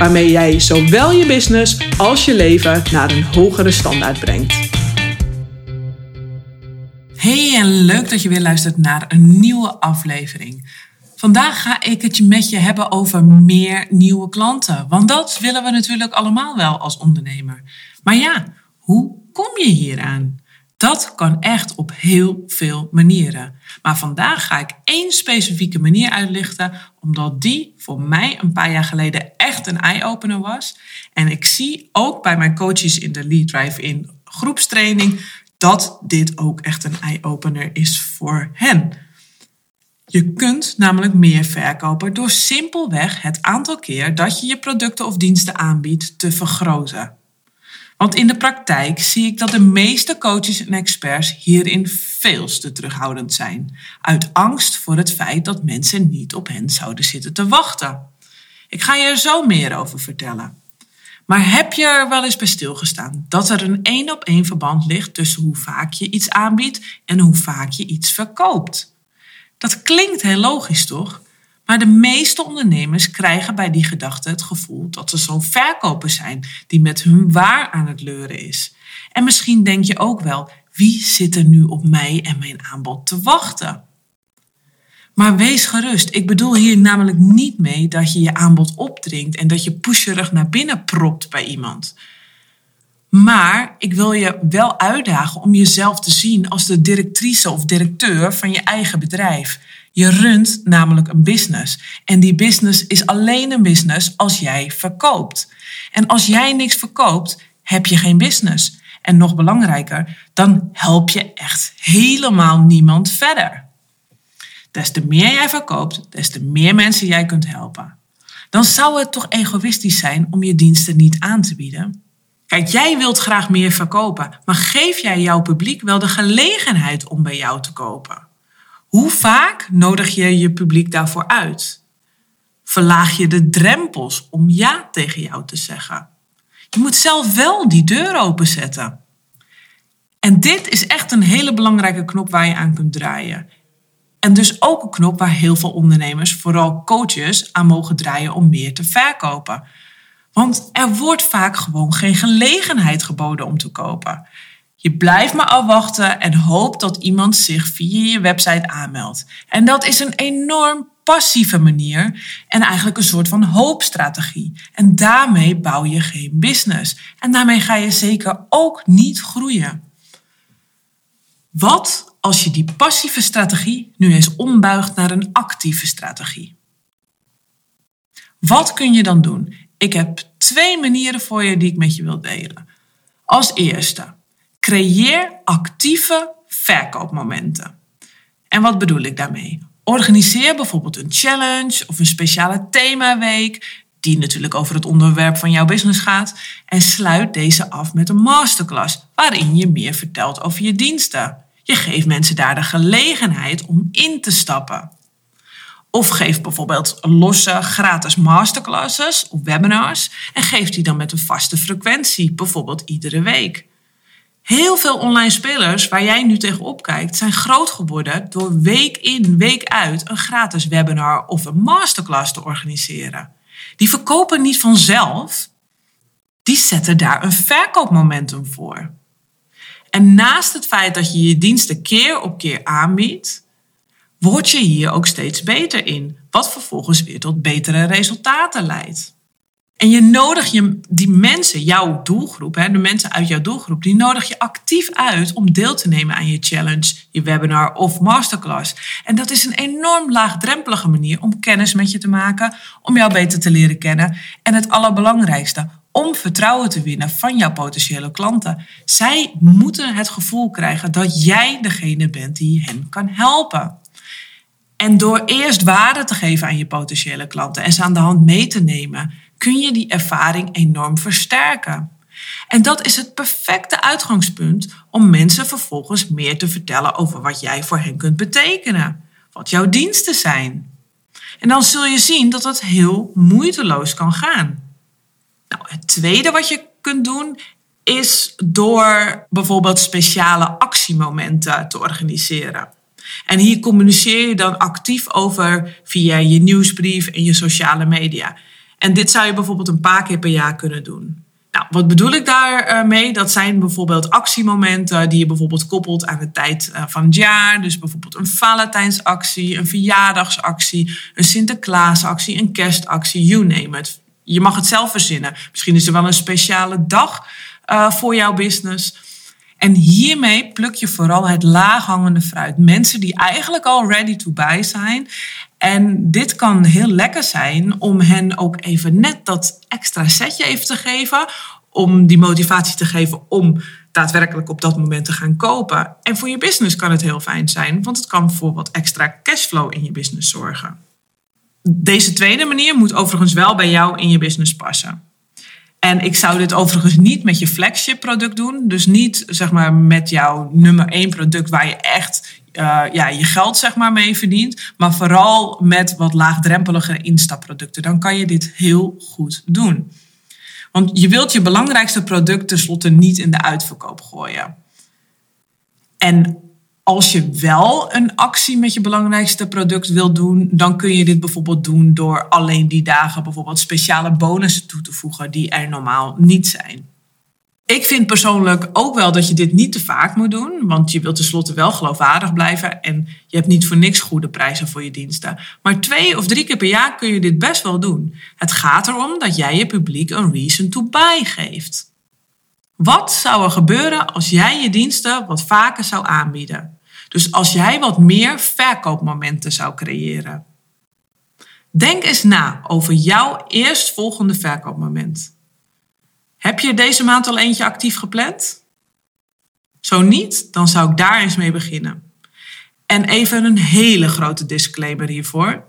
waarmee jij zowel je business als je leven naar een hogere standaard brengt. Hey en leuk dat je weer luistert naar een nieuwe aflevering. Vandaag ga ik het met je hebben over meer nieuwe klanten. Want dat willen we natuurlijk allemaal wel als ondernemer. Maar ja, hoe kom je hier aan? Dat kan echt op heel veel manieren. Maar vandaag ga ik één specifieke manier uitlichten, omdat die voor mij een paar jaar geleden echt een eye-opener was. En ik zie ook bij mijn coaches in de Lead Drive in groepstraining dat dit ook echt een eye-opener is voor hen. Je kunt namelijk meer verkopen door simpelweg het aantal keer dat je je producten of diensten aanbiedt te vergroten. Want in de praktijk zie ik dat de meeste coaches en experts hierin veel te terughoudend zijn. Uit angst voor het feit dat mensen niet op hen zouden zitten te wachten. Ik ga je er zo meer over vertellen. Maar heb je er wel eens bij stilgestaan dat er een één op één verband ligt tussen hoe vaak je iets aanbiedt en hoe vaak je iets verkoopt? Dat klinkt heel logisch, toch? Maar de meeste ondernemers krijgen bij die gedachte het gevoel dat ze zo'n verkoper zijn die met hun waar aan het leuren is. En misschien denk je ook wel, wie zit er nu op mij en mijn aanbod te wachten? Maar wees gerust, ik bedoel hier namelijk niet mee dat je je aanbod opdringt en dat je pusherig naar binnen propt bij iemand. Maar ik wil je wel uitdagen om jezelf te zien als de directrice of directeur van je eigen bedrijf. Je runt namelijk een business. En die business is alleen een business als jij verkoopt. En als jij niks verkoopt, heb je geen business. En nog belangrijker, dan help je echt helemaal niemand verder. Des te meer jij verkoopt, des te meer mensen jij kunt helpen. Dan zou het toch egoïstisch zijn om je diensten niet aan te bieden? Kijk, jij wilt graag meer verkopen, maar geef jij jouw publiek wel de gelegenheid om bij jou te kopen? Hoe vaak nodig je je publiek daarvoor uit? Verlaag je de drempels om ja tegen jou te zeggen? Je moet zelf wel die deur openzetten. En dit is echt een hele belangrijke knop waar je aan kunt draaien. En dus ook een knop waar heel veel ondernemers, vooral coaches, aan mogen draaien om meer te verkopen. Want er wordt vaak gewoon geen gelegenheid geboden om te kopen. Je blijft maar afwachten en hoopt dat iemand zich via je website aanmeldt. En dat is een enorm passieve manier en eigenlijk een soort van hoopstrategie. En daarmee bouw je geen business. En daarmee ga je zeker ook niet groeien. Wat als je die passieve strategie nu eens ombuigt naar een actieve strategie? Wat kun je dan doen? Ik heb twee manieren voor je die ik met je wil delen. Als eerste, creëer actieve verkoopmomenten. En wat bedoel ik daarmee? Organiseer bijvoorbeeld een challenge of een speciale themaweek, die natuurlijk over het onderwerp van jouw business gaat, en sluit deze af met een masterclass waarin je meer vertelt over je diensten. Je geeft mensen daar de gelegenheid om in te stappen. Of geef bijvoorbeeld losse gratis masterclasses of webinars en geef die dan met een vaste frequentie, bijvoorbeeld iedere week. Heel veel online spelers waar jij nu tegenop kijkt, zijn groot geworden door week in, week uit een gratis webinar of een masterclass te organiseren. Die verkopen niet vanzelf, die zetten daar een verkoopmomentum voor. En naast het feit dat je je diensten keer op keer aanbiedt, word je hier ook steeds beter in, wat vervolgens weer tot betere resultaten leidt. En je nodig je, die mensen, jouw doelgroep, hè, de mensen uit jouw doelgroep, die nodig je actief uit om deel te nemen aan je challenge, je webinar of masterclass. En dat is een enorm laagdrempelige manier om kennis met je te maken, om jou beter te leren kennen. En het allerbelangrijkste, om vertrouwen te winnen van jouw potentiële klanten. Zij moeten het gevoel krijgen dat jij degene bent die hen kan helpen. En door eerst waarde te geven aan je potentiële klanten en ze aan de hand mee te nemen, kun je die ervaring enorm versterken. En dat is het perfecte uitgangspunt om mensen vervolgens meer te vertellen over wat jij voor hen kunt betekenen, wat jouw diensten zijn. En dan zul je zien dat het heel moeiteloos kan gaan. Nou, het tweede wat je kunt doen is door bijvoorbeeld speciale actiemomenten te organiseren. En hier communiceer je dan actief over via je nieuwsbrief en je sociale media. En dit zou je bijvoorbeeld een paar keer per jaar kunnen doen. Nou, wat bedoel ik daarmee? Dat zijn bijvoorbeeld actiemomenten die je bijvoorbeeld koppelt aan de tijd eh, van het jaar. Dus bijvoorbeeld een Valentijnsactie, een verjaardagsactie, een Sinterklaasactie, een kerstactie, you name it. Je mag het zelf verzinnen. Misschien is er wel een speciale dag uh, voor jouw business. En hiermee pluk je vooral het laaghangende fruit. Mensen die eigenlijk al ready to buy zijn. En dit kan heel lekker zijn om hen ook even net dat extra setje even te geven. Om die motivatie te geven om daadwerkelijk op dat moment te gaan kopen. En voor je business kan het heel fijn zijn, want het kan voor wat extra cashflow in je business zorgen. Deze tweede manier moet overigens wel bij jou in je business passen. En ik zou dit overigens niet met je flagship product doen. Dus niet zeg maar met jouw nummer één product waar je echt uh, ja, je geld zeg maar mee verdient. Maar vooral met wat laagdrempelige instapproducten. Dan kan je dit heel goed doen. Want je wilt je belangrijkste product tenslotte niet in de uitverkoop gooien. En als je wel een actie met je belangrijkste product wil doen, dan kun je dit bijvoorbeeld doen door alleen die dagen bijvoorbeeld speciale bonussen toe te voegen die er normaal niet zijn. Ik vind persoonlijk ook wel dat je dit niet te vaak moet doen, want je wilt tenslotte wel geloofwaardig blijven en je hebt niet voor niks goede prijzen voor je diensten. Maar twee of drie keer per jaar kun je dit best wel doen. Het gaat erom dat jij je publiek een reason to buy geeft. Wat zou er gebeuren als jij je diensten wat vaker zou aanbieden? Dus als jij wat meer verkoopmomenten zou creëren. Denk eens na over jouw eerstvolgende verkoopmoment. Heb je deze maand al eentje actief gepland? Zo niet, dan zou ik daar eens mee beginnen. En even een hele grote disclaimer hiervoor.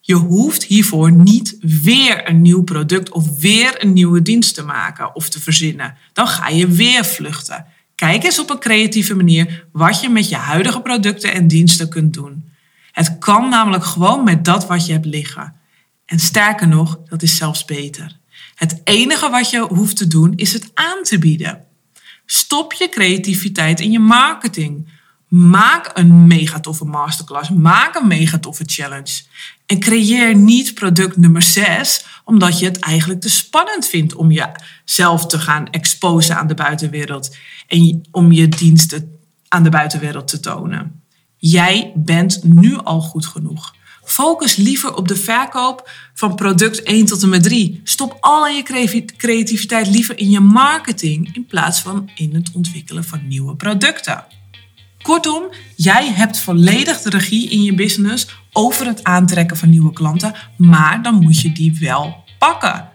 Je hoeft hiervoor niet weer een nieuw product of weer een nieuwe dienst te maken of te verzinnen. Dan ga je weer vluchten. Kijk eens op een creatieve manier wat je met je huidige producten en diensten kunt doen. Het kan namelijk gewoon met dat wat je hebt liggen. En sterker nog, dat is zelfs beter. Het enige wat je hoeft te doen is het aan te bieden. Stop je creativiteit in je marketing. Maak een mega toffe masterclass. Maak een mega toffe challenge. En creëer niet product nummer 6 omdat je het eigenlijk te spannend vindt om jezelf te gaan exposen aan de buitenwereld en om je diensten aan de buitenwereld te tonen. Jij bent nu al goed genoeg. Focus liever op de verkoop van product 1 tot en met 3. Stop al je creativiteit liever in je marketing in plaats van in het ontwikkelen van nieuwe producten. Kortom, jij hebt volledig de regie in je business over het aantrekken van nieuwe klanten, maar dan moet je die wel pakken.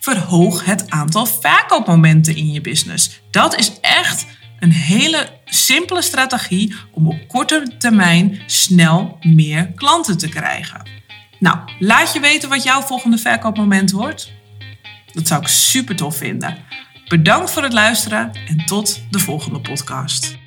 Verhoog het aantal verkoopmomenten in je business. Dat is echt een hele simpele strategie om op korte termijn snel meer klanten te krijgen. Nou, laat je weten wat jouw volgende verkoopmoment wordt. Dat zou ik super tof vinden. Bedankt voor het luisteren en tot de volgende podcast.